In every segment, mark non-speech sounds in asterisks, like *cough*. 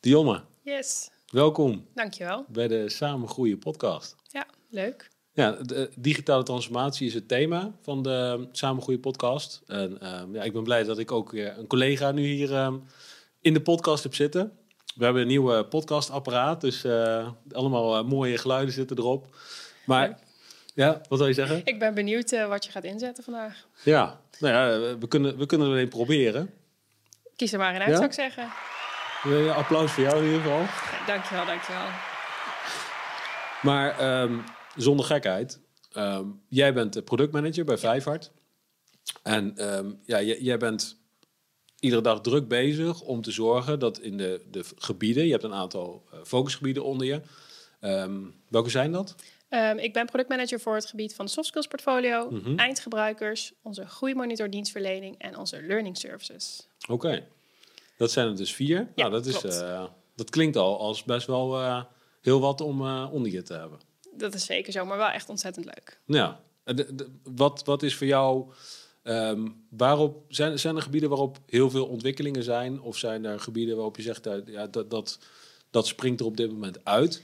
Dionne, Yes, welkom dankjewel. bij de Samen Groeien podcast. Ja, leuk. Ja, de digitale transformatie is het thema van de Samen Groeien podcast. En ehm, ja, ik ben blij dat ik ook weer een collega nu hier ehm, in de podcast heb zitten. We hebben een nieuwe podcastapparaat, dus eh, allemaal eh, mooie geluiden zitten erop. Maar ja, wat wil je zeggen? Ik ben benieuwd eh, wat je gaat inzetten vandaag. Ja, nou ja, we kunnen, we kunnen er een proberen. Kies er maar een uit, Ja? zou ik zeggen. Applaus voor jou in ieder geval. Dankjewel, dankjewel. Maar ehm, zonder gekheid, ehm, jij bent de productmanager bij Vijfhart. En ehm, ja, jij, jij bent iedere dag druk bezig om te zorgen dat in de, de gebieden, je hebt een aantal eh, focusgebieden onder je. Ehm, welke zijn dat? Ehm, ik ben productmanager voor het gebied van de soft skills portfolio, Mhm. eindgebruikers, onze groeimonitor dienstverlening en onze learning services. Oké, dat zijn er dus vier. Ja, nou, dat, is, eh, dat klinkt al als best wel eh, heel wat om eh, onder je te hebben. Dat is zeker zo, maar wel echt ontzettend leuk. Ja, en de- de- wat, wat is voor jou, ehm, waarop, zijn, zijn er gebieden waarop heel veel ontwikkelingen zijn? Of zijn er gebieden waarop je zegt, ja, dat, dat, dat springt er op dit moment uit?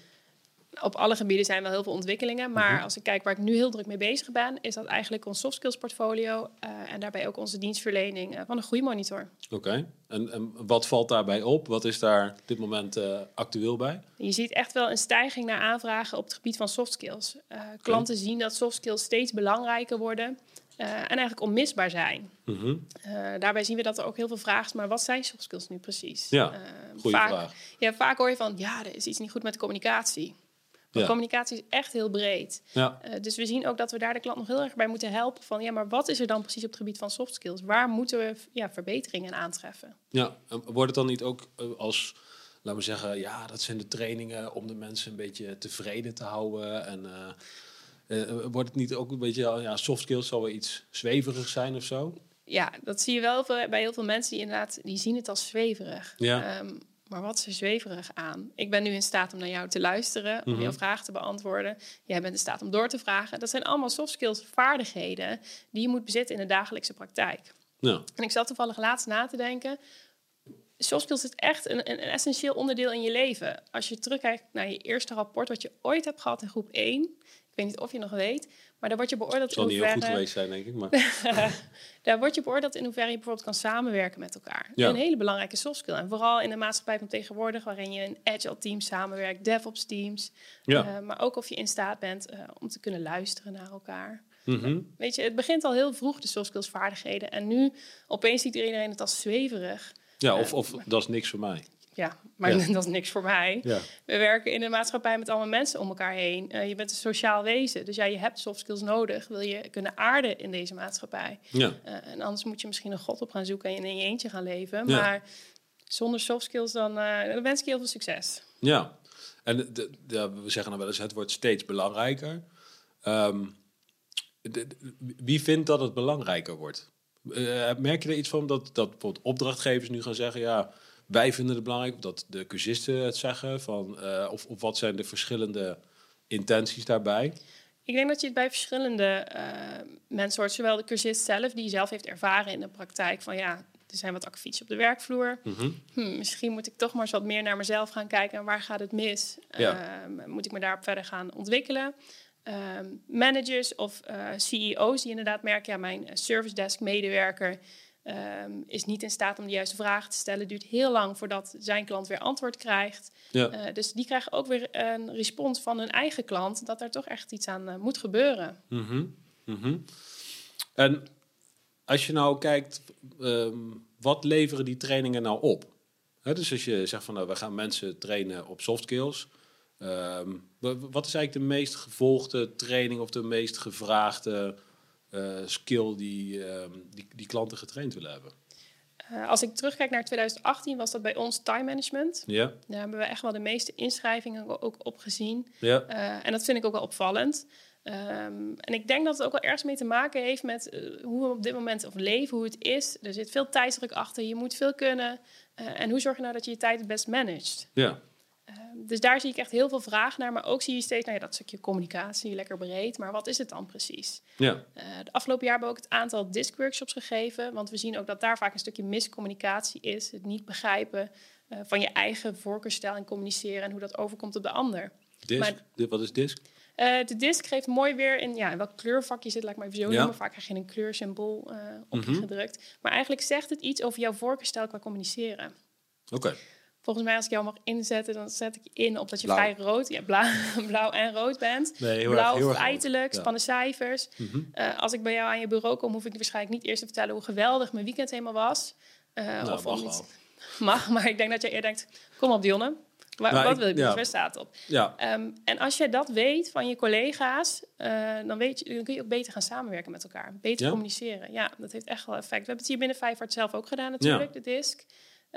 Op alle gebieden zijn wel heel veel ontwikkelingen, maar Mhm. als ik kijk waar ik nu heel druk mee bezig ben, is dat eigenlijk ons soft skills portfolio eh, en daarbij ook onze dienstverlening eh, van een groeimonitor. Oké, en, en wat valt daarbij op? Wat is daar op dit moment eh, actueel bij? Je ziet echt wel een stijging naar aanvragen op het gebied van soft skills. Klanten zien dat soft skills steeds belangrijker worden en eigenlijk onmisbaar zijn. Mhm. Daarbij zien we dat er ook heel veel vragen is, maar wat zijn soft skills nu precies? Ja, Goeie vaak, vraag. Ja, vaak hoor je van, ja, er is iets niet goed met de communicatie. Ja. communicatie is echt heel breed. Ja, Eh, dus we zien ook dat we daar de klant nog heel erg bij moeten helpen. Van ja, maar wat is er dan precies op het gebied van soft skills? Waar moeten we ja, verbeteringen aantreffen? ja. En wordt het dan niet ook eh, als, laten we zeggen, ja, dat zijn de trainingen om de mensen een beetje tevreden te houden? En eh, wordt het niet ook een beetje, ja, soft skills zal wel iets zweverig zijn of zo? Ja, dat zie je wel bij heel veel mensen die inderdaad, die zien het als zweverig. Ja. Ehm, maar wat is er zweverig aan? Ik ben nu in staat om naar jou te luisteren, om Mhm. jouw vragen te beantwoorden. Jij bent in staat om door te vragen. Dat zijn allemaal soft skills vaardigheden die je moet bezitten in de dagelijkse praktijk. Ja. En ik zat toevallig laatst na te denken. Soft skills is echt een, een, een essentieel onderdeel in je leven. Als je terugkijkt naar je eerste rapport wat je ooit hebt gehad in groep 1. Ik weet niet of je nog weet, maar daar word je beoordeeld Het zal in niet heel goed hoeverre... geweest zijn, denk ik. Maar *laughs* Daar word je beoordeeld in hoeverre je bijvoorbeeld kan samenwerken met elkaar. Ja. Een hele belangrijke soft skill. En vooral in de maatschappij van tegenwoordig, waarin je in agile teams samenwerkt, DevOps teams. ja. Eh, maar ook of je in staat bent eh, om te kunnen luisteren naar elkaar. Mhm. Weet je, het begint al heel vroeg, de soft skills vaardigheden. En nu opeens ziet iedereen het als zweverig. ja of, of dat is niks voor mij. Ja, maar Ja. *laughs* dat is niks voor mij. Ja. We werken in een maatschappij met allemaal mensen om elkaar heen. Eh, je bent een sociaal wezen, dus ja, je hebt soft skills nodig. Wil je kunnen aarden in deze maatschappij? Ja. Eh, en anders moet je misschien een god op gaan zoeken en in je eentje gaan leven. Ja. Maar zonder soft skills, dan, eh, dan wens ik je heel veel succes. Ja, en de, de- de- we zeggen dan wel eens, het wordt steeds belangrijker. Ehm, wie vindt dat het belangrijker wordt? Merk je er iets van dat, dat bijvoorbeeld opdrachtgevers nu gaan zeggen, ja, wij vinden het belangrijk, dat de cursisten het zeggen, van, eh, of, of wat zijn de verschillende intenties daarbij? Ik denk dat je het bij verschillende eh, mensen hoort. Zowel de cursist zelf, die zelf heeft ervaren in de praktijk van ja, er zijn wat akkefietjes op de werkvloer. Mhm. Hm, misschien moet ik toch maar eens wat meer naar mezelf gaan kijken en waar gaat het mis? Ja. Ehm, moet ik me daarop verder gaan ontwikkelen? Ehm, managers of eh, CEO's die inderdaad merken, ja, mijn service desk medewerker ehm, is niet in staat om de juiste vragen te stellen. Duurt heel lang voordat zijn klant weer antwoord krijgt. Ja. Eh, dus die krijgen ook weer een respons van hun eigen klant dat er toch echt iets aan eh, moet gebeuren. Mhm, mhm. En als je nou kijkt, ehm, wat leveren die trainingen nou op? Dus als je zegt van nou, we gaan mensen trainen op soft skills. ehm, wa- wat is eigenlijk de meest gevolgde training of de meest gevraagde skill die, ehm, die, die klanten getraind willen hebben? Eh, als ik terugkijk naar 2018 was dat bij ons time management. Ja, Daar hebben we echt wel de meeste inschrijvingen ook op gezien. ja, Eh, en dat vind ik ook wel opvallend. Ehm, en ik denk dat het ook wel ergens mee te maken heeft met eh, hoe we op dit moment of leven, hoe het is. Er zit veel tijdsdruk achter, je moet veel kunnen. Eh, en hoe zorg je nou dat je je tijd het best managt? ja, Ehm, dus daar zie ik echt heel veel vraag naar. Maar ook zie je steeds, nou ja, dat stukje communicatie, lekker breed. Maar wat is het dan precies? ja, Eh, de afgelopen jaar hebben we ook het aantal DISC-workshops gegeven. Want we zien ook dat daar vaak een stukje miscommunicatie is. Het niet begrijpen eh, van je eigen voorkeurstijl en communiceren en hoe dat overkomt op de ander. Disc, Maar- wat is disc? Eh, de disc geeft mooi weer in, ja, in welk kleurvak je zit, laat ik maar even zo Ja. noemen. Vaak krijg je een kleursymbool eh op je Mhm. gedrukt. Maar eigenlijk zegt het iets over jouw voorkeurstijl qua communiceren. Oké. Volgens mij, als ik jou mag inzetten, dan zet ik in op dat je Blauw. vrij rood, ja, blauw, *laughs* blauw en rood bent. Nee, heel blauw erg, heel feitelijk, Ja. spannende cijfers. Mhm. Eh, als ik bij jou aan je bureau kom, hoef ik waarschijnlijk niet eerst te vertellen hoe geweldig mijn weekend helemaal was. Eh, Nou, of mag iets- *laughs* Mag, maar ik denk dat je eerder denkt, kom op Dionne, Wa- Nou, wat ik- wil je ja. Waar staat het op? Ja, Ehm, en als jij dat weet van je collega's, eh, dan, weet je, dan kun je ook beter gaan samenwerken met elkaar. Beter Ja? communiceren. Ja, dat heeft echt wel effect. We hebben het hier binnen Vijfhart zelf ook gedaan natuurlijk, de DISC.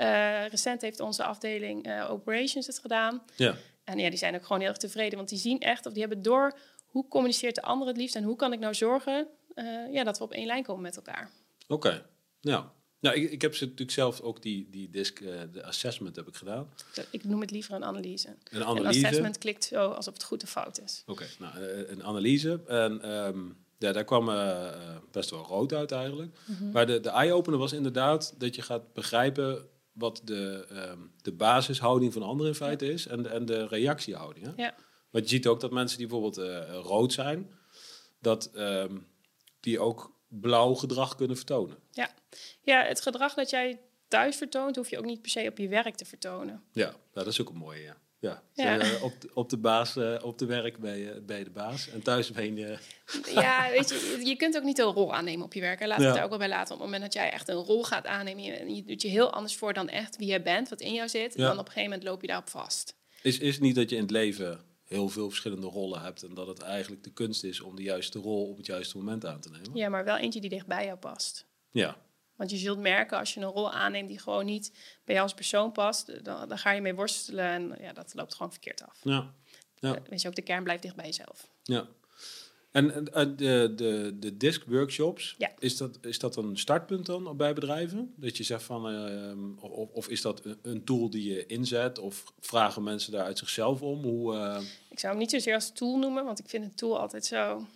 Eh, recent heeft onze afdeling eh, Operations het gedaan. ja. En ja, die zijn ook gewoon heel erg tevreden, want die zien echt, of die hebben door, hoe communiceert de ander het liefst en hoe kan ik nou zorgen eh, ja, dat we op één lijn komen met elkaar. Oké. Nou, nou ik, ik heb ze natuurlijk zelf ook die, die disc, eh, de assessment heb ik gedaan. Ik noem het liever een analyse. Een Een analyse. assessment klikt zo alsof het goed of fout is. Oké, nou, een analyse. En ehm, ja, daar kwam best wel rood uit eigenlijk. Mhm. Maar de, de eye-opener was inderdaad dat je gaat begrijpen wat de, ehm, de basishouding van anderen in feite is en, de- en de reactiehouding. Hè? Ja. Want je ziet ook dat mensen die bijvoorbeeld eh, rood zijn, dat ehm, die ook blauw gedrag kunnen vertonen. Ja, het gedrag dat jij thuis vertoont, hoef je ook niet per se op je werk te vertonen. Ja, nou, dat is ook een mooie, ja. Ja, Ja. Eh, op, de, op de baas, eh, op de werk ben je, ben je de baas en thuis ben je... Ja, *laughs* weet je, je kunt ook niet een rol aannemen op je werk. Hè. Laat Ja. het daar ook wel bij laten. Op het moment dat jij echt een rol gaat aannemen... je- en je doet je heel anders voor dan echt wie jij bent, wat in jou zit... Ja. dan op een gegeven moment loop je daarop vast. Is, is niet dat je in het leven heel veel verschillende rollen hebt en dat het eigenlijk de kunst is om de juiste rol op het juiste moment aan te nemen? Ja, maar wel eentje die dicht bij jou past. Ja, Want je zult merken als je een rol aanneemt die gewoon niet bij jou als persoon past... dan, dan ga je mee worstelen en ja, dat loopt gewoon verkeerd af. ja, ja. Eh, Weet je, ook de kern blijft dicht bij jezelf. ja. En, de, de, de disc workshops, Ja. is, dat, is dat een startpunt dan bij bedrijven? Dat je zegt van, ehm, of, of is dat een, tool die je inzet of vragen mensen daar uit zichzelf om? Hoe, eh, Ik zou hem niet zozeer als tool noemen, want ik vind een tool altijd zo.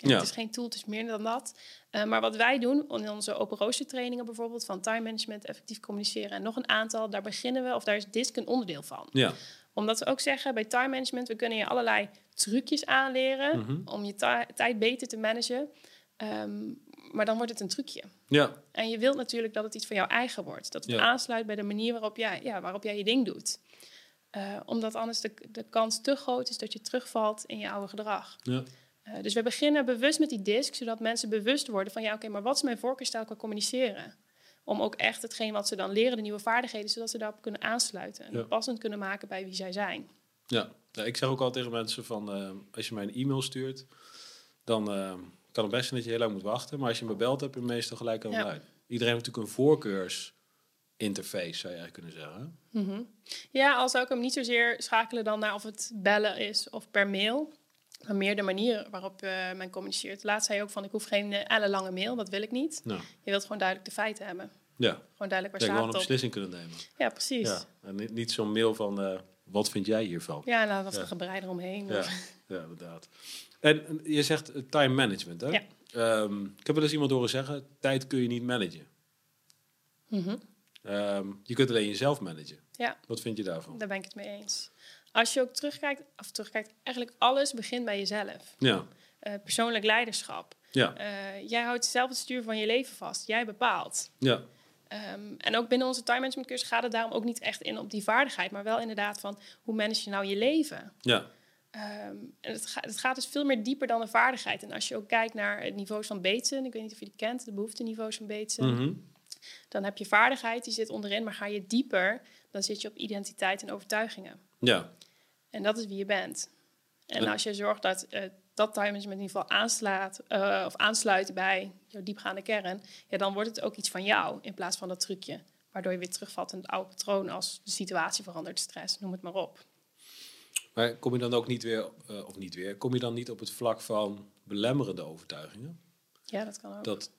Ja, Ja. Het is geen tool, het is meer dan dat. Eh, maar wat wij doen in onze open rooster trainingen bijvoorbeeld van time management, effectief communiceren en nog een aantal, daar beginnen we, of daar is DISC een onderdeel van. ja, Omdat we ook zeggen bij time management, we kunnen je allerlei trucjes aanleren Mhm. om je tijd beter te managen. Ehm, maar dan wordt het een trucje. ja, En je wilt natuurlijk dat het iets van jouw eigen wordt. Dat het Ja. aansluit bij de manier waarop jij, ja, waarop jij je ding doet. Eh, omdat anders de, de kans te groot is dat je terugvalt in je oude gedrag. ja, Eh, dus we beginnen bewust met die disc, zodat mensen bewust worden van... ja, oké, maar wat is mijn voorkeurstijl qua communiceren? Om ook echt hetgeen wat ze dan leren, de nieuwe vaardigheden... zodat ze daarop kunnen aansluiten en Ja. passend kunnen maken bij wie zij zijn. ja. Ja, ik zeg ook al tegen mensen van, eh, als je mij een e-mail stuurt, dan eh, kan het best zijn dat je heel lang moet wachten. Maar als je me belt, heb je meestal gelijk aan de Ja. Iedereen heeft natuurlijk een voorkeursinterface, zou je eigenlijk kunnen zeggen. Mhm. Ja, al zou ik hem niet zozeer schakelen dan naar of het bellen is of per mail... maar meer de manier waarop eh, men communiceert. Laatst zei je ook van, ik hoef geen eh, ellenlange mail, dat wil ik niet. Nou, Je wilt gewoon duidelijk de feiten hebben. ja. Gewoon duidelijk waar Ja, gewoon staat een het op. beslissing kunnen nemen. Ja, precies. Ja. Ja, En niet, niet zo'n mail van, eh, wat vind jij hiervan? en dan was Ja. er gebreid eromheen. Ja, ja inderdaad. En je zegt time management, hè? Ja. Ehm, ik heb wel eens iemand horen zeggen, tijd kun je niet managen. Mhm. Ehm, je kunt alleen jezelf managen. Ja. Wat vind je daarvan? Daar ben ik het mee eens. Als je ook terugkijkt, of terugkijkt, eigenlijk alles begint bij jezelf. Ja, Eh, persoonlijk leiderschap. ja, Eh, jij houdt zelf het stuur van je leven vast. Jij bepaalt. ja, Ehm, en ook binnen onze time management cursus gaat het daarom ook niet echt in op die vaardigheid, maar wel inderdaad van hoe manage je nou je leven. ja, Ehm, en het, ga- het gaat dus veel meer dieper dan een vaardigheid. En als je ook kijkt naar het niveaus van Bateson, ik weet niet of je die kent, de behoefteniveaus van Bateson, Mhm. dan heb je vaardigheid, die zit onderin, maar ga je dieper, dan zit je op identiteit en overtuigingen. Ja, En dat is wie je bent. En als je zorgt dat eh, dat time management in ieder geval aanslaat, eh, of aansluit bij jouw diepgaande kern, ja, dan wordt het ook iets van jou in plaats van dat trucje. Waardoor je weer terugvalt in het oude patroon als de situatie verandert, stress, noem het maar op. Maar kom je dan ook niet weer, eh, of niet weer, kom je dan niet op het vlak van belemmerende overtuigingen? Ja, dat kan ook. Dat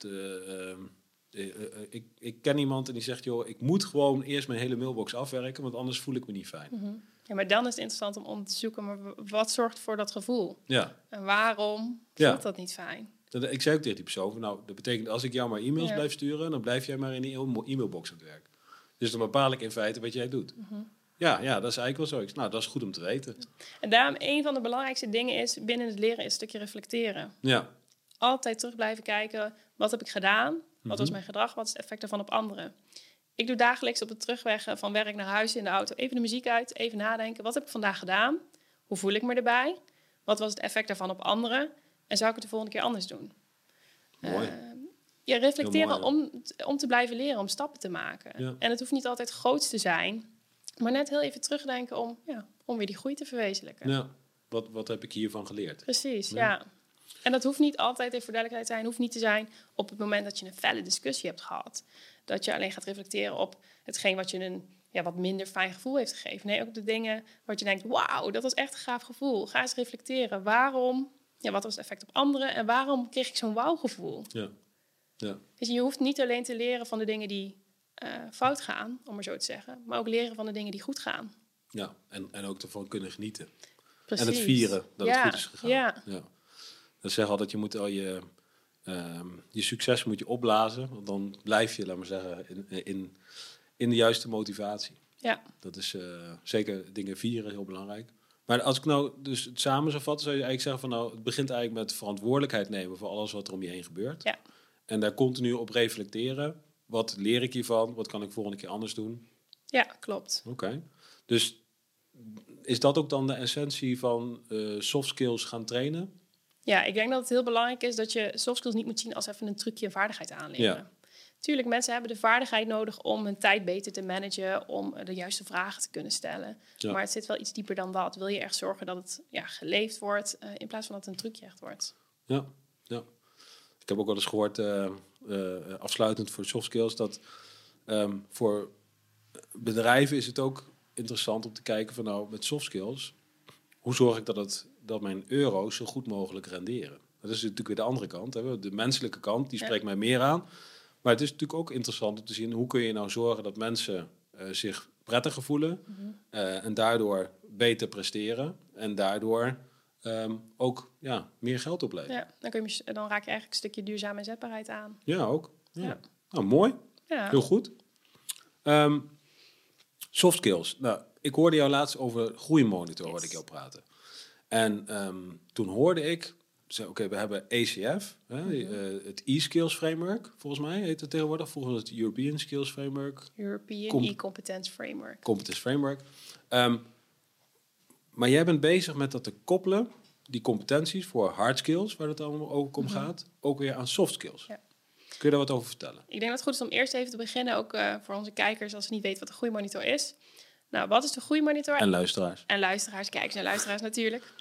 ik, ik ken iemand en die zegt, joh, ik moet gewoon eerst mijn hele mailbox afwerken, want anders voel ik me niet fijn. Mhm. Ja, maar dan is het interessant om om te zoeken, maar wat zorgt voor dat gevoel? Ja, En waarom Ja. voelt dat niet fijn? Ik zei ook tegen die persoon, nou, dat betekent als ik jou maar e-mails Ja. blijf sturen, dan blijf jij maar in die e-mailbox aan het werk. Dus dan bepaal ik in feite wat jij doet. Mhm. Ja, ja, dat is eigenlijk wel zo. Nou, dat is goed om te weten. En daarom een van de belangrijkste dingen is binnen het leren is een stukje reflecteren. Ja, Altijd terug blijven kijken, wat heb ik gedaan? Wat was Mhm. mijn gedrag? Wat is het effect ervan op anderen? Ik doe dagelijks op de terugweg eh, van werk naar huis in de auto even de muziek uit, even nadenken. Wat heb ik vandaag gedaan? Hoe voel ik me erbij? Wat was het effect daarvan op anderen? En zou ik het de volgende keer anders doen? mooi. Eh, ja, reflecteren mooi, om, om te blijven leren, om stappen te maken. Ja. En het hoeft niet altijd groot te zijn, maar net heel even terugdenken om, ja, om weer die groei te verwezenlijken. ja. Wat, wat heb ik hiervan geleerd? Precies, Ja. ja. En dat hoeft niet altijd, even voor duidelijkheid te zijn, hoeft niet te zijn op het moment dat je een felle discussie hebt gehad. Dat je alleen gaat reflecteren op hetgeen wat je een ja, wat minder fijn gevoel heeft gegeven. Nee, ook de dingen wat je denkt, wauw, dat was echt een gaaf gevoel. Ga eens reflecteren. Waarom, ja, wat was het effect op anderen en waarom kreeg ik zo'n wauw gevoel? Ja. Ja. Dus je hoeft niet alleen te leren van de dingen die eh, fout gaan, om maar zo te zeggen, maar ook leren van de dingen die goed gaan. ja. En, en ook ervan kunnen genieten. Precies. En het vieren dat ja, het goed is gegaan. Ja, Ja. Dat zeggen altijd, je moet al je, ehm, je succes moet je opblazen. Want dan blijf je, laat maar zeggen, in, in, in de juiste motivatie. ja. Dat is eh, zeker dingen vieren heel belangrijk. Maar als ik nou dus het samen zou vatten, zou je eigenlijk zeggen van nou, het begint eigenlijk met verantwoordelijkheid nemen voor alles wat er om je heen gebeurt. Ja. En daar continu op reflecteren. Wat leer ik hiervan? Wat kan ik volgende keer anders doen? ja klopt. Oké. Dus is dat ook dan de essentie van eh, soft skills gaan trainen? Ja, ik denk dat het heel belangrijk is dat je soft skills niet moet zien als even een trucje en vaardigheid aanleren. Ja. Tuurlijk, mensen hebben de vaardigheid nodig om hun tijd beter te managen, om eh, de juiste vragen te kunnen stellen. Ja. Maar het zit wel iets dieper dan dat. Wil je echt zorgen dat het ja, geleefd wordt, eh, in plaats van dat het een trucje echt wordt. Ja, ja. Ik heb ook wel eens gehoord, eh, eh, afsluitend voor soft skills, dat ehm, voor bedrijven is het ook interessant om te kijken van nou, met soft skills, hoe zorg ik dat, het, dat mijn euro's zo goed mogelijk renderen? Dat is natuurlijk weer de andere kant. Hè. De menselijke kant, die Ja. spreekt mij meer aan. Maar het is natuurlijk ook interessant om te zien hoe kun je nou zorgen dat mensen eh, zich prettiger voelen eh, en daardoor beter presteren en daardoor ehm, ook ja, meer geld opleveren. Ja, dan, kun je, dan raak je eigenlijk een stukje duurzame inzetbaarheid aan. Ja, ook. Ja. Ja. Nou, mooi. Ja, Heel goed. Ehm, soft skills. Nou, ik hoorde jou laatst over groeimonitor, hoorde ik Yes. jou praten. En ehm, toen hoorde ik, oké, we hebben ACF, hè, Mhm. eh, het e-skills framework, volgens mij heet het tegenwoordig. Volgens het European Skills Framework, European e-competence framework. Competence Framework. Ehm, maar jij bent bezig met dat te koppelen, die competenties voor hard skills, waar het allemaal ook om gaat, ook weer aan soft skills. Mhm. Ja. Kun je daar wat over vertellen? Ik denk dat het goed is om eerst even te beginnen, ook eh, voor onze kijkers, als ze niet weten wat de groeimonitor is. Nou, wat is de groeimonitor? En luisteraars. en luisteraars, kijkers en luisteraars natuurlijk.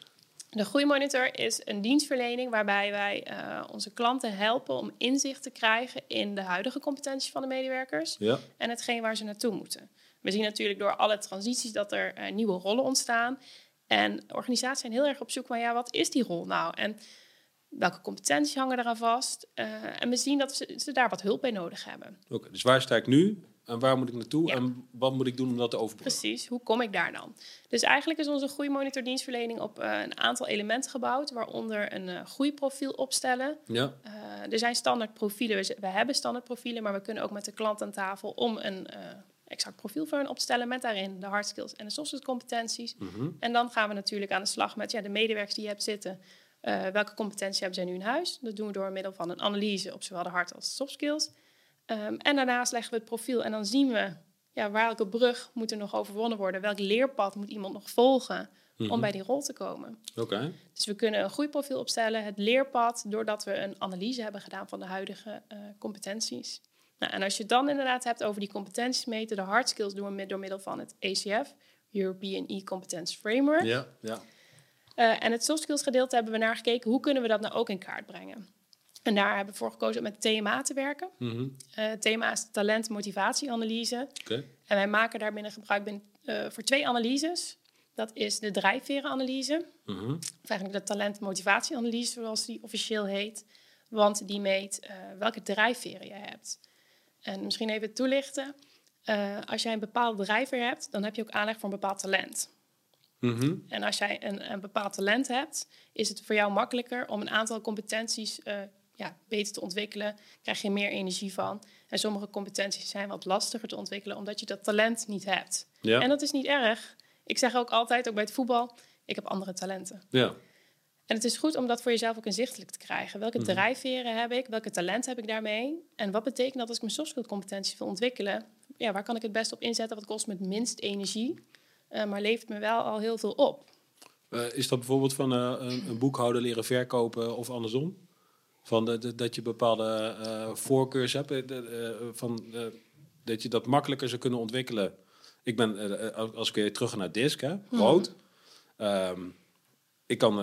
De Groeimonitor is een dienstverlening waarbij wij eh, onze klanten helpen om inzicht te krijgen in de huidige competenties van de medewerkers Ja. en hetgeen waar ze naartoe moeten. We zien natuurlijk door alle transities dat er eh, nieuwe rollen ontstaan. En organisaties zijn heel erg op zoek naar, ja, wat is die rol nou? En welke competenties hangen eraan vast? Eh, en we zien dat ze, ze daar wat hulp bij nodig hebben. Oké, dus waar sta ik nu en waar moet ik naartoe Ja. en wat moet ik doen om dat te overbruggen? Precies, hoe kom ik daar dan? Dus eigenlijk is onze groeimonitor dienstverlening op eh, een aantal elementen gebouwd, waaronder een eh, groeiprofiel opstellen. Ja, Eh, er zijn standaard profielen, we, hebben standaard profielen, maar we kunnen ook met de klant aan tafel om een exact profiel voor hen op te stellen met daarin de hard skills en de soft skills competenties. mhm. En dan gaan we natuurlijk aan de slag met ja, de medewerkers die je hebt zitten. Welke competenties hebben zij nu in huis? Dat doen we door middel van een analyse op zowel de hard als de soft skills. Ehm, en daarnaast leggen we het profiel en dan zien we ja, welke brug moet er nog overwonnen worden. Welk leerpad moet iemand nog volgen Mhm. om bij die rol te komen. oké. Dus we kunnen een groeiprofiel opstellen, het leerpad, doordat we een analyse hebben gedaan van de huidige eh, competenties. Nou, en als je het dan inderdaad hebt over die competenties meten, de hard skills doen we door middel van het ACF, European E-Competence Framework. Ja, ja. Eh, en het soft skills gedeelte hebben we naar gekeken, hoe kunnen we dat nou ook in kaart brengen? En daar hebben we voor gekozen om met TMA te werken. Eh TMA is talent motivatieanalyse. Oké. En wij maken daarbinnen gebruik ben, eh, voor twee analyses. Dat is de drijfverenanalyse, Mhm. of eigenlijk de talent-motivatieanalyse, zoals die officieel heet. Want die meet eh, welke drijfveren jij hebt. En misschien even toelichten. Als jij een bepaalde drijfveer hebt, dan heb je ook aanleg voor een bepaald talent. Mhm. En als jij een, een bepaald talent hebt, is het voor jou makkelijker om een aantal competenties eh, ja, beter te ontwikkelen, krijg je meer energie van. En sommige competenties zijn wat lastiger te ontwikkelen, omdat je dat talent niet hebt. Ja. En dat is niet erg. Ik zeg ook altijd, ook bij het voetbal, ik heb andere talenten. Ja. En het is goed om dat voor jezelf ook inzichtelijk te krijgen. Welke Mhm. drijfveren heb ik? Welke talent heb ik daarmee? En wat betekent dat als ik mijn soft skill competenties wil ontwikkelen? Ja, waar kan ik het best op inzetten? Wat kost me het minst energie? eh, maar levert me wel al heel veel op. Eh, is dat bijvoorbeeld van eh, een, een boekhouder leren verkopen of andersom? Van de, de- dat je bepaalde eh, voorkeurs hebt, eh, de- eh, van, dat je dat makkelijker zou kunnen ontwikkelen. Ik ben, als ik weer terug ga naar disc, hè, rood. Ehm, ik kan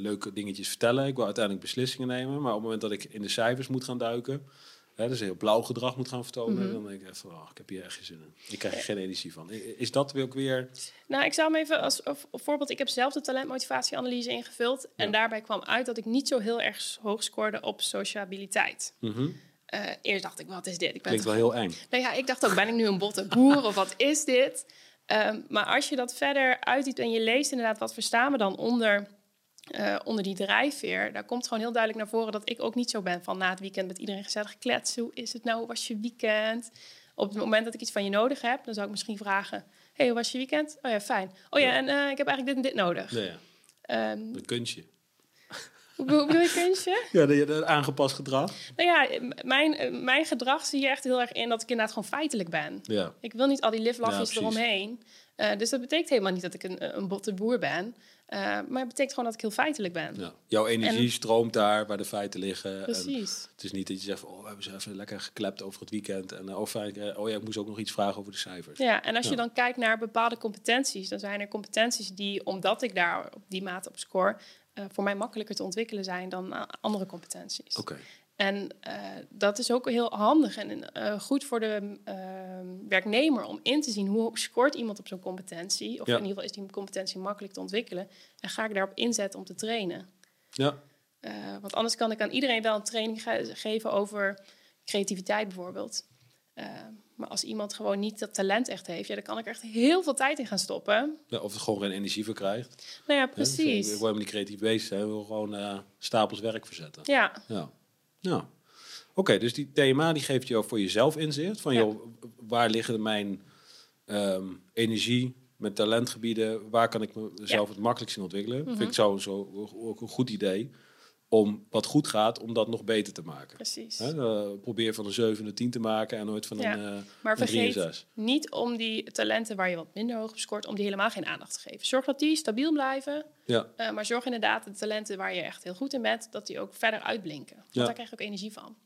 leuke dingetjes vertellen, ik wil uiteindelijk beslissingen nemen. Maar op het moment dat ik in de cijfers moet gaan duiken, hè, dus heel blauw gedrag moet gaan vertonen, dan denk ik even, oh, ik heb hier echt geen zin in. Ik krijg er geen energie van. Is dat ook weer... Nou, ik zou hem even als als voorbeeld. Ik heb zelf de talentmotivatieanalyse ingevuld. En Ja. daarbij kwam uit dat ik niet zo heel erg hoog scoorde op sociabiliteit. Mhm. Eh, eerst dacht ik, wat is dit? Ik ben Klinkt wel heel eng. Nou ja, ik dacht ook, ben ik nu een botte boer of wat is dit? Ehm, maar als je dat verder uitdiept en je leest inderdaad, wat verstaan we dan onder, eh, onder die drijfveer? Daar komt gewoon heel duidelijk naar voren dat ik ook niet zo ben van na het weekend met iedereen gezellig kletsen. Hoe is het nou? Hoe was je weekend? Op het moment dat ik iets van je nodig heb, dan zou ik misschien vragen, hey, hoe was je weekend? Oh ja, fijn. Oh ja, Ja. en eh, ik heb eigenlijk dit en dit nodig. Nee, ja. Ehm, een kunstje. hoe bedoel je kunstje? *laughs* Ja, de, de aangepast gedrag. Nou ja, mijn, eh, mijn gedrag zie je echt heel erg in dat ik inderdaad gewoon feitelijk ben. Ja. Ik wil niet al die Ja, liflafjes precies. eromheen. Dus dat betekent helemaal niet dat ik een, een botte boer ben. Eh, maar het betekent gewoon dat ik heel feitelijk ben. ja. Jouw energie En- stroomt daar waar de feiten liggen. En Precies. het is niet dat je zegt, oh, we hebben ze even lekker geklept over het weekend. En oh, fijn, oh ja, ik moest ook nog iets vragen over de cijfers. Ja, en als je dan kijkt naar bepaalde competenties, dan zijn er competenties die, omdat ik daar op die mate op score, voor mij makkelijker te ontwikkelen zijn dan andere competenties. Oké. En eh, dat is ook heel handig en eh, goed voor de eh, werknemer om in te zien hoe scoort iemand op zo'n competentie. Of Ja. in ieder geval is die competentie makkelijk te ontwikkelen. En ga ik daarop inzetten om te trainen. Ja. Eh, want anders kan ik aan iedereen wel een training ge- geven over creativiteit bijvoorbeeld. Maar als iemand gewoon niet dat talent echt heeft, ja, dan kan ik er echt heel veel tijd in gaan stoppen. Ja, of er gewoon geen energie voor krijgt. Nou ja? Dus, precies. Ik wil helemaal niet creatief bezig zijn. Ik wil gewoon stapels werk verzetten. Ja, Ja. Nou. Oké, dus die thema die geeft jou voor jezelf inzicht. Van, Ja. joh, waar liggen mijn ehm, energie, mijn talentgebieden? Waar kan ik mezelf het makkelijkst in ontwikkelen? Mhm. Vind ik zo, zo ook een goed idee. Om wat goed gaat, om dat nog beter te maken. precies. Eh, probeer van een 7 een 10 te maken en nooit van Ja, een, eh Maar een 3 en vergeet 6. niet om die talenten waar je wat minder hoog op scoort, om die helemaal geen aandacht te geven. Zorg dat die stabiel blijven, Ja, eh, maar zorg inderdaad dat de talenten waar je echt heel goed in bent, dat die ook verder uitblinken. Want Ja. daar krijg je ook energie van.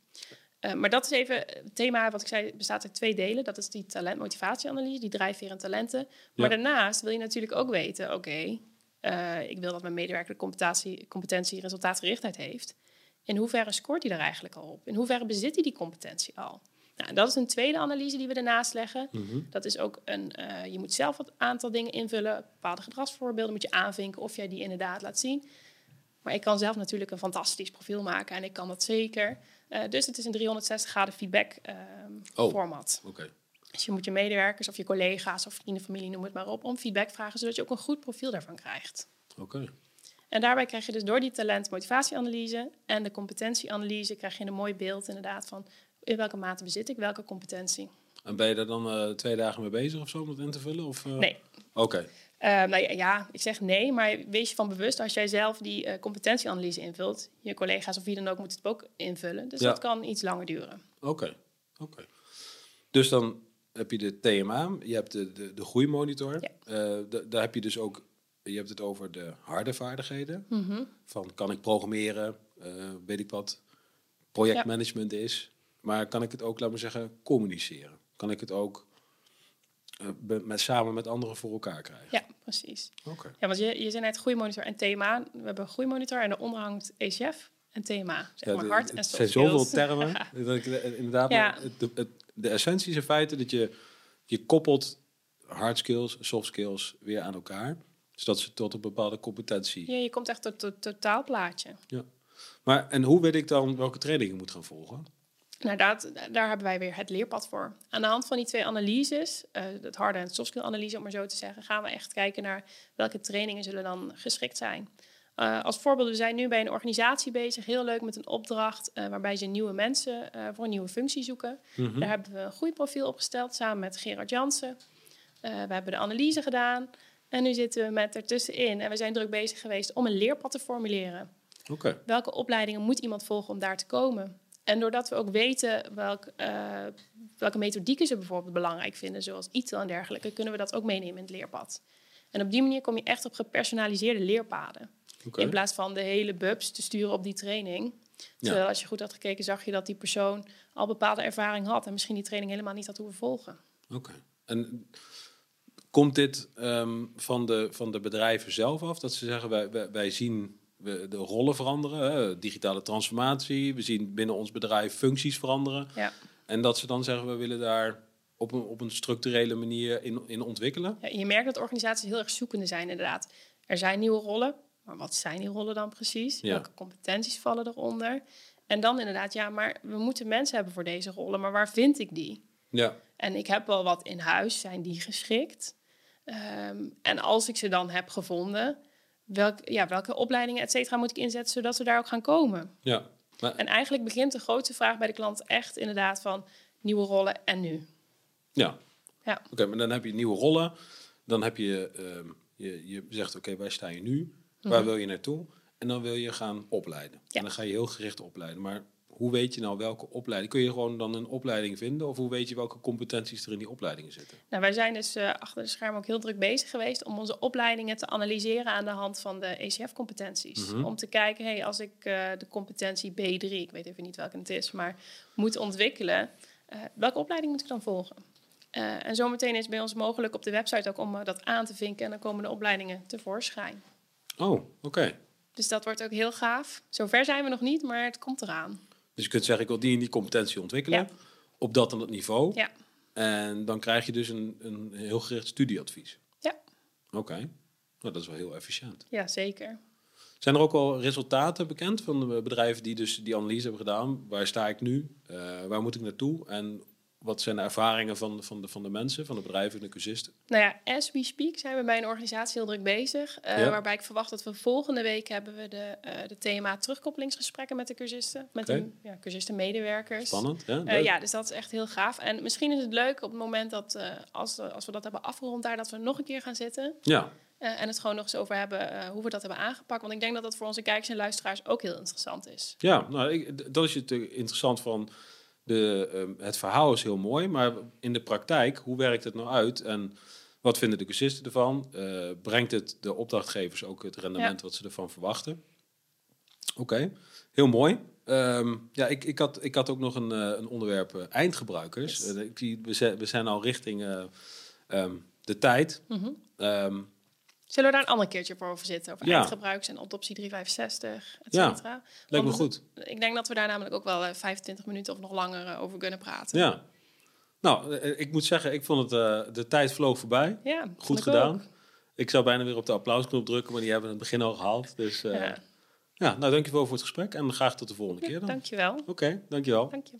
Maar dat is even het thema, wat ik zei, bestaat uit twee delen. Dat is die talentmotivatieanalyse, die drijfveer en talenten. Maar Ja. daarnaast wil je natuurlijk ook weten, oké, eh, ik wil dat mijn medewerker de competentie, competentie resultaatgerichtheid heeft. In hoeverre scoort hij daar eigenlijk al op? In hoeverre bezit hij die competentie al? Nou, dat is een tweede analyse die we ernaast leggen. Mhm. Dat is ook een, eh, je moet zelf een aantal dingen invullen. Bepaalde gedragsvoorbeelden moet je aanvinken of jij die inderdaad laat zien. Maar ik kan zelf natuurlijk een fantastisch profiel maken en ik kan dat zeker. Eh, dus het is een 360 graden feedback ehm, Oh. format. oké. Dus je moet je medewerkers of je collega's of vrienden, familie, noem het maar op, om feedback vragen, zodat je ook een goed profiel daarvan krijgt. Oké. En daarbij krijg je dus door die talent-motivatieanalyse en de competentieanalyse krijg je een mooi beeld inderdaad van in welke mate bezit ik welke competentie. En ben je daar dan eh, twee dagen mee bezig of zo om dat in te vullen? Of, eh? Nee, Oké. Eh, nou ja, ja, ik zeg nee, maar wees je van bewust als jij zelf die competentieanalyse invult. Je collega's of wie dan ook moet het ook invullen. Dus Ja. dat kan iets langer duren. Oké, oké. Dus dan heb je de TMA, je hebt de, de, de groeimonitor. Ja. Eh, da- daar heb je dus ook, je hebt het over de harde vaardigheden. Mhm. Van kan ik programmeren, eh, weet ik wat projectmanagement is. Maar kan ik het ook, laten we zeggen, communiceren? Kan ik het ook eh, met, samen met anderen voor elkaar krijgen? Ja, precies. Oké. Ja, want je, je zei net groeimonitor en thema. We hebben groeimonitor en daaronder hangt ECF en thema. Zeg maar hard en het soft zijn zoveel termen. *laughs* dat ik inderdaad, Ja. maar het, het, de essentie is in feite dat je, je koppelt hard skills, soft skills weer aan elkaar. Zodat ze tot een bepaalde competentie. Ja, je komt echt tot het totaalplaatje. Maar en hoe weet ik dan welke training ik moet gaan volgen? Nou, dat, daar hebben wij weer het leerpad voor. Aan de hand van die twee analyses, eh het harde en soft skill analyse om maar zo te zeggen, gaan we echt kijken naar welke trainingen zullen dan geschikt zijn. Eh, als voorbeeld, we zijn nu bij een organisatie bezig, heel leuk met een opdracht eh, waarbij ze nieuwe mensen eh, voor een nieuwe functie zoeken. Mhm. Daar hebben we een groeiprofiel opgesteld samen met Gerard Jansen. We hebben de analyse gedaan en nu zitten we met ertussenin. En we zijn druk bezig geweest om een leerpad te formuleren. Welke opleidingen moet iemand volgen om daar te komen? En doordat we ook weten welk, welke methodieken ze bijvoorbeeld belangrijk vinden, zoals ITIL en dergelijke, kunnen we dat ook meenemen in het leerpad. En op die manier kom je echt op gepersonaliseerde leerpaden. In plaats van de hele bubs te sturen op die training. Terwijl als je goed had gekeken, zag je dat die persoon al bepaalde ervaring had en misschien die training helemaal niet had hoeven volgen. Oké. En komt dit ehm, van, de, van de bedrijven zelf af? Dat ze zeggen, wij, wij, wij zien we- de rollen veranderen, hè, digitale transformatie. We zien binnen ons bedrijf functies veranderen. Ja. En dat ze dan zeggen, we willen daar op een, op een structurele manier in, in ontwikkelen. Ja, je merkt dat organisaties heel erg zoekende zijn, inderdaad. Er zijn nieuwe rollen, maar wat zijn die rollen dan precies? Ja. Welke competenties vallen eronder? En dan inderdaad, ja, maar we moeten mensen hebben voor deze rollen, maar waar vind ik die? Ja. En ik heb wel wat in huis, zijn die geschikt? Ehm, en als ik ze dan heb gevonden, welk, ja, welke opleidingen, et cetera, moet ik inzetten zodat ze daar ook gaan komen? ja. Maar, En eigenlijk begint de grootste vraag bij de klant echt inderdaad van nieuwe rollen en nu. ja. Ja. Oké, maar dan heb je nieuwe rollen. Dan heb je, ehm, je, je zegt, oké, waar sta je nu? Waar wil je naartoe? En dan wil je gaan opleiden. Ja. En dan ga je heel gericht opleiden. Maar hoe weet je nou welke opleiding? Kun je gewoon dan een opleiding vinden? Of hoe weet je welke competenties er in die opleidingen zitten? Nou, wij zijn dus eh, achter de schermen ook heel druk bezig geweest om onze opleidingen te analyseren aan de hand van de ECF-competenties. Mhm. Om te kijken, hey, als ik eh, de competentie B3, ik weet even niet welke het is, maar moet ontwikkelen, eh, welke opleiding moet ik dan volgen? En zometeen is bij ons mogelijk op de website ook om dat aan te vinken en dan komen de opleidingen tevoorschijn. Oh, oké. Dus dat wordt ook heel gaaf. Zover zijn we nog niet, maar het komt eraan. Dus je kunt zeggen, ik wil die en die competentie ontwikkelen. Ja. Op dat en dat niveau. Ja, En dan krijg je dus een, een heel gericht studieadvies. ja, Oké. Nou, dat is wel heel efficiënt. ja zeker. Zijn er ook al resultaten bekend van de bedrijven die dus die analyse hebben gedaan? Waar sta ik nu? Eh, waar moet ik naartoe? En wat zijn de ervaringen van, van, de, van de mensen, van de bedrijven en de cursisten? Nou ja, as we speak zijn we bij een organisatie heel druk bezig. eh, Ja. Waarbij ik verwacht dat we volgende week hebben we de, eh, de thema terugkoppelingsgesprekken met de cursisten. Met Oké. de ja, cursisten-medewerkers. Spannend, hè? Eh, ja, dus dat is echt heel gaaf. En misschien is het leuk op het moment dat, als, we- als we dat hebben afgerond daar, dat we nog een keer gaan zitten. ja. en het gewoon nog eens over hebben hoe we dat hebben aangepakt. Want ik denk dat dat voor onze kijkers en luisteraars ook heel interessant is. Ja, nou, ik, dat is het interessant van de, ehm, het verhaal is heel mooi, maar in de praktijk, hoe werkt het nou uit en wat vinden de cursisten ervan? Eh, brengt het de opdrachtgevers ook het rendement wat ze ervan verwachten? Oké, heel mooi. Ehm, ja, ik, ik, had, ik had ook nog een, eh, een onderwerp eh, eindgebruikers. Yes. Ik zie, we, zijn, we zijn al richting eh, ehm, de tijd. Ehm, Zullen we daar een ander keertje voor over zitten? Over Ja. eindgebruikers en adoptie 365, et Ja, cetera. lijkt me goed. Ik denk dat we daar namelijk ook wel eh, 25 minuten of nog langer eh, over kunnen praten. Ja. Nou, eh, ik moet zeggen, ik vond het, eh, de tijd vloog voorbij. Ja, Goed gedaan. ook. Ik zou bijna weer op de applausknop drukken, maar die hebben we in het begin al gehaald. Dus eh, Ja. ja. nou dankjewel voor het gesprek en graag tot de volgende keer Ja, dan. dankjewel. Oké, dankjewel. Dank je.